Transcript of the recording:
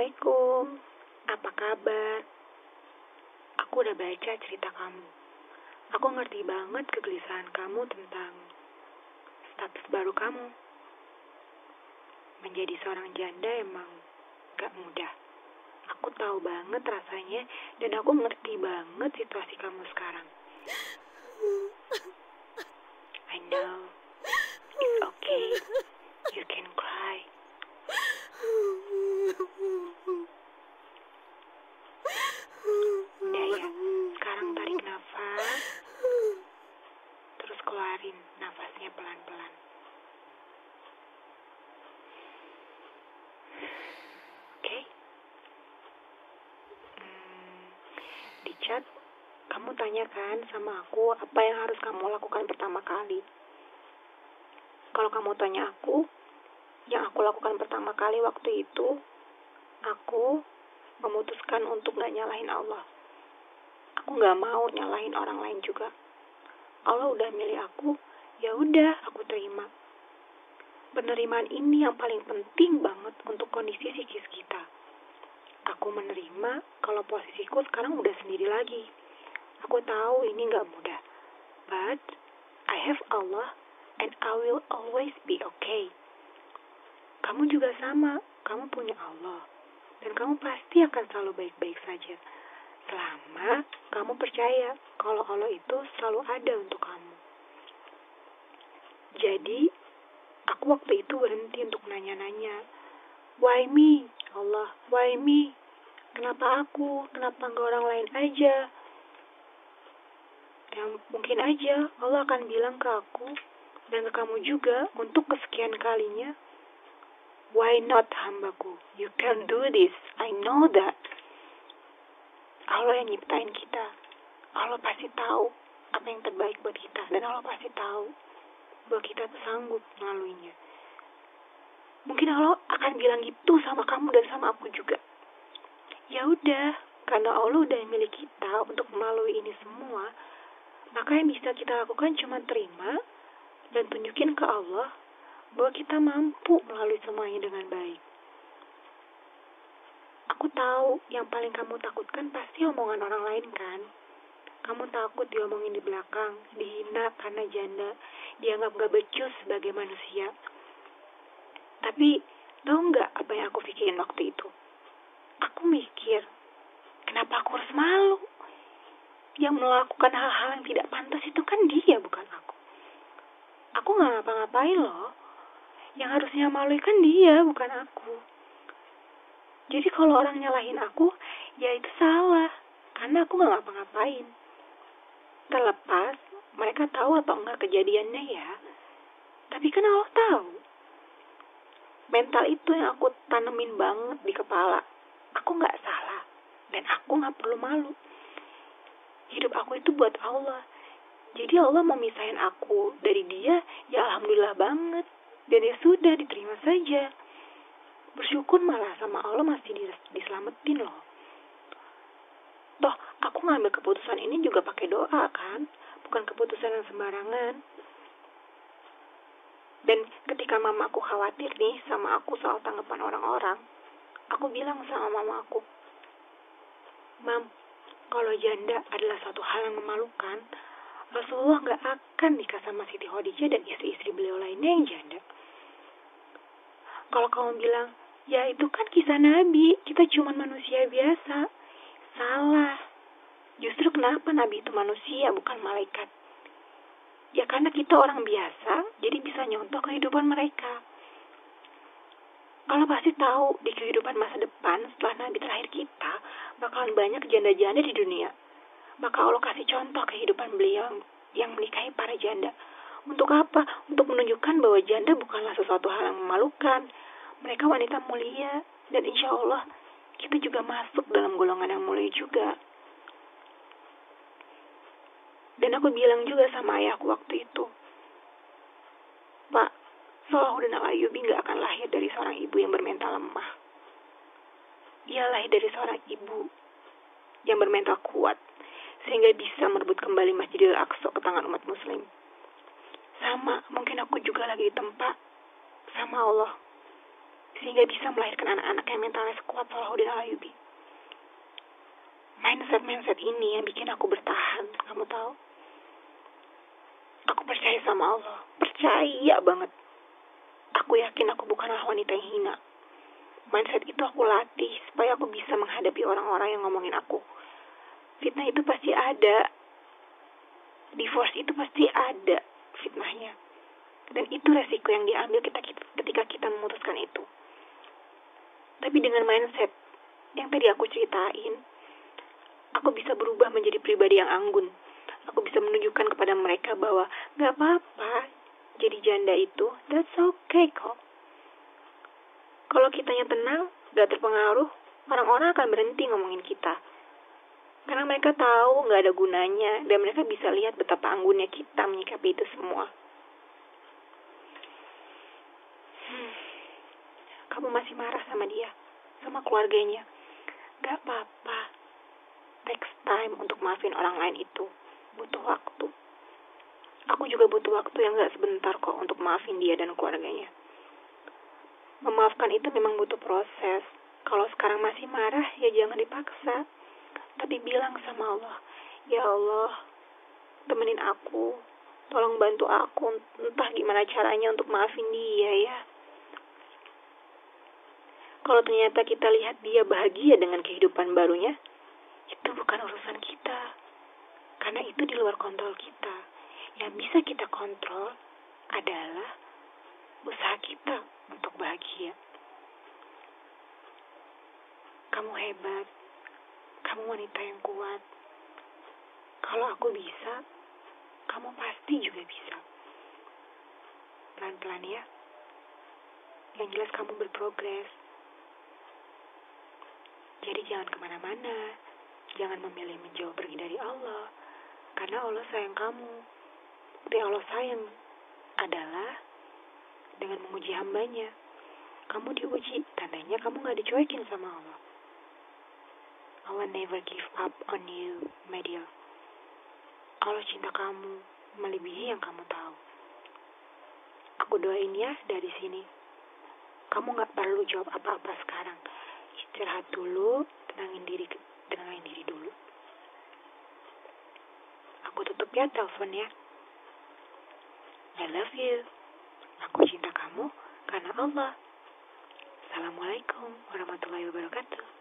Assalamualaikum. Apa kabar? Aku udah baca cerita kamu. Aku ngerti banget kegelisahan kamu tentang status baru kamu. Menjadi seorang janda emang gak mudah. Aku tahu banget rasanya dan aku ngerti banget situasi kamu sekarang. I know. It's okay. You can cry. Udah ya, sekarang tarik nafas. Terus keluarin nafasnya pelan-pelan. Oke? Hmm, di chat, tanyakan sama aku apa yang harus kamu lakukan pertama kali. Kalau kamu tanya aku, yang aku lakukan pertama kali waktu itu, aku memutuskan untuk gak nyalahin Allah. Aku gak mau nyalahin orang lain juga. Allah udah milih aku, ya udah aku terima. Penerimaan ini yang paling penting banget untuk kondisi psikis kita. Aku menerima kalau posisiku sekarang udah sendiri lagi. Aku tahu ini gak mudah. But I have Allah and I will always be okay. Kamu juga sama, kamu punya Allah. Dan kamu pasti akan selalu baik-baik saja. Selama kamu percaya kalau Allah itu selalu ada untuk kamu. Jadi, aku waktu itu berhenti untuk nanya-nanya. Why me? Allah, why me? Kenapa aku? Kenapa nggak orang lain aja? Yang mungkin aja Allah akan bilang ke aku dan ke kamu juga untuk kesekian kalinya Why not hambaku? You can do this. I know that. Allah yang nyiptain kita. Allah pasti tahu apa yang terbaik buat kita. Dan Allah pasti tahu bahwa kita sanggup melaluinya. Mungkin Allah akan bilang gitu sama kamu dan sama aku juga. Ya udah, karena Allah udah milih kita untuk melalui ini semua, maka yang bisa kita lakukan cuma terima dan tunjukin ke Allah bahwa kita mampu melalui semuanya dengan baik. Aku tahu yang paling kamu takutkan pasti omongan orang lain kan. Kamu takut diomongin di belakang, dihina karena janda, dianggap gak becus sebagai manusia. Tapi, tau nggak apa yang aku pikirin waktu itu? Aku mikir, kenapa aku harus malu? Yang melakukan hal-hal yang tidak pantas itu kan dia, bukan aku. Aku gak ngapa-ngapain loh yang harusnya malu kan dia, bukan aku. Jadi kalau orang nyalahin aku, ya itu salah. Karena aku gak ngapa-ngapain. Terlepas, mereka tahu atau enggak kejadiannya ya. Tapi kan Allah tahu. Mental itu yang aku tanemin banget di kepala. Aku gak salah. Dan aku gak perlu malu. Hidup aku itu buat Allah. Jadi Allah mau misahin aku dari dia, ya Alhamdulillah banget dan ya sudah diterima saja. Bersyukur malah sama Allah masih diselamatin loh. Toh, aku ngambil keputusan ini juga pakai doa kan, bukan keputusan yang sembarangan. Dan ketika mama aku khawatir nih sama aku soal tanggapan orang-orang, aku bilang sama mama aku, Mam, kalau janda adalah suatu hal yang memalukan, Rasulullah nggak akan nikah sama Siti Khadijah dan istri-istri beliau lainnya yang janda. Kalau kamu bilang, ya itu kan kisah Nabi, kita cuma manusia biasa. Salah. Justru kenapa Nabi itu manusia, bukan malaikat? Ya karena kita orang biasa, jadi bisa nyontoh kehidupan mereka. Kalau pasti tahu di kehidupan masa depan setelah Nabi terakhir kita, bakalan banyak janda-janda di dunia. Maka Allah kasih contoh kehidupan beliau yang menikahi para janda. Untuk apa? Untuk menunjukkan bahwa janda bukanlah sesuatu hal yang memalukan. Mereka wanita mulia dan insya Allah kita juga masuk dalam golongan yang mulia juga. Dan aku bilang juga sama ayahku waktu itu, Pak, Salahuddin Al-Ayubi gak akan lahir dari seorang ibu yang bermental lemah. Dia lahir dari seorang ibu yang bermental kuat, sehingga bisa merebut kembali Masjidil Aqsa ke tangan umat muslim. Sama, mungkin aku juga lagi ditempa sama Allah. sehingga bisa melahirkan anak-anak yang mentalnya sekuat Salahuddin Alayubi. Mindset-mindset ini yang bikin aku bertahan, kamu tahu? Aku percaya sama Allah, percaya banget. Aku yakin aku bukanlah wanita yang hina. Mindset itu aku latih supaya aku bisa menghadapi orang-orang yang ngomongin aku. Fitnah itu pasti ada. Divorce itu pasti ada fitnahnya. Dan itu resiko yang diambil kita, ketika kita memutuskan itu. Tapi dengan mindset yang tadi aku ceritain, aku bisa berubah menjadi pribadi yang anggun. Aku bisa menunjukkan kepada mereka bahwa gak apa-apa jadi janda itu, that's okay kok. Kalau kitanya tenang, gak terpengaruh, orang-orang akan berhenti ngomongin kita. Karena mereka tahu gak ada gunanya, dan mereka bisa lihat betapa anggunnya kita menyikapi itu semua. Hmm. Kamu masih marah sama dia, sama keluarganya. Gak apa-apa. Text time untuk maafin orang lain itu. Butuh waktu. Aku juga butuh waktu yang gak sebentar kok untuk maafin dia dan keluarganya. Memaafkan itu memang butuh proses. Kalau sekarang masih marah, ya jangan dipaksa. Tapi bilang sama Allah, Ya Allah, temenin aku. Tolong bantu aku, entah gimana caranya untuk maafin dia ya. Kalau ternyata kita lihat dia bahagia dengan kehidupan barunya, itu bukan urusan kita. Karena itu di luar kontrol kita. Yang bisa kita kontrol adalah usaha kita untuk bahagia. Kamu hebat. Kamu wanita yang kuat. Kalau aku bisa, kamu pasti juga bisa. Pelan-pelan ya. Yang jelas kamu berprogres. Jadi jangan ke mana-mana. Jangan memilih menjauh pergi dari Allah. Karena Allah sayang kamu. Bukti Allah sayang adalah dengan menguji hambanya. Kamu diuji, tandanya kamu gak dicuekin sama Allah. Allah never give up on you, my dear. Allah cinta kamu melebihi yang kamu tahu. Aku doain ya dari sini. Kamu gak perlu jawab apa-apa sekarang. Istirahat dulu, tenangin diri, tenangin diri dulu. Aku tutup ya teleponnya. I love you. Aku cinta kamu karena Allah. Assalamualaikum warahmatullahi wabarakatuh.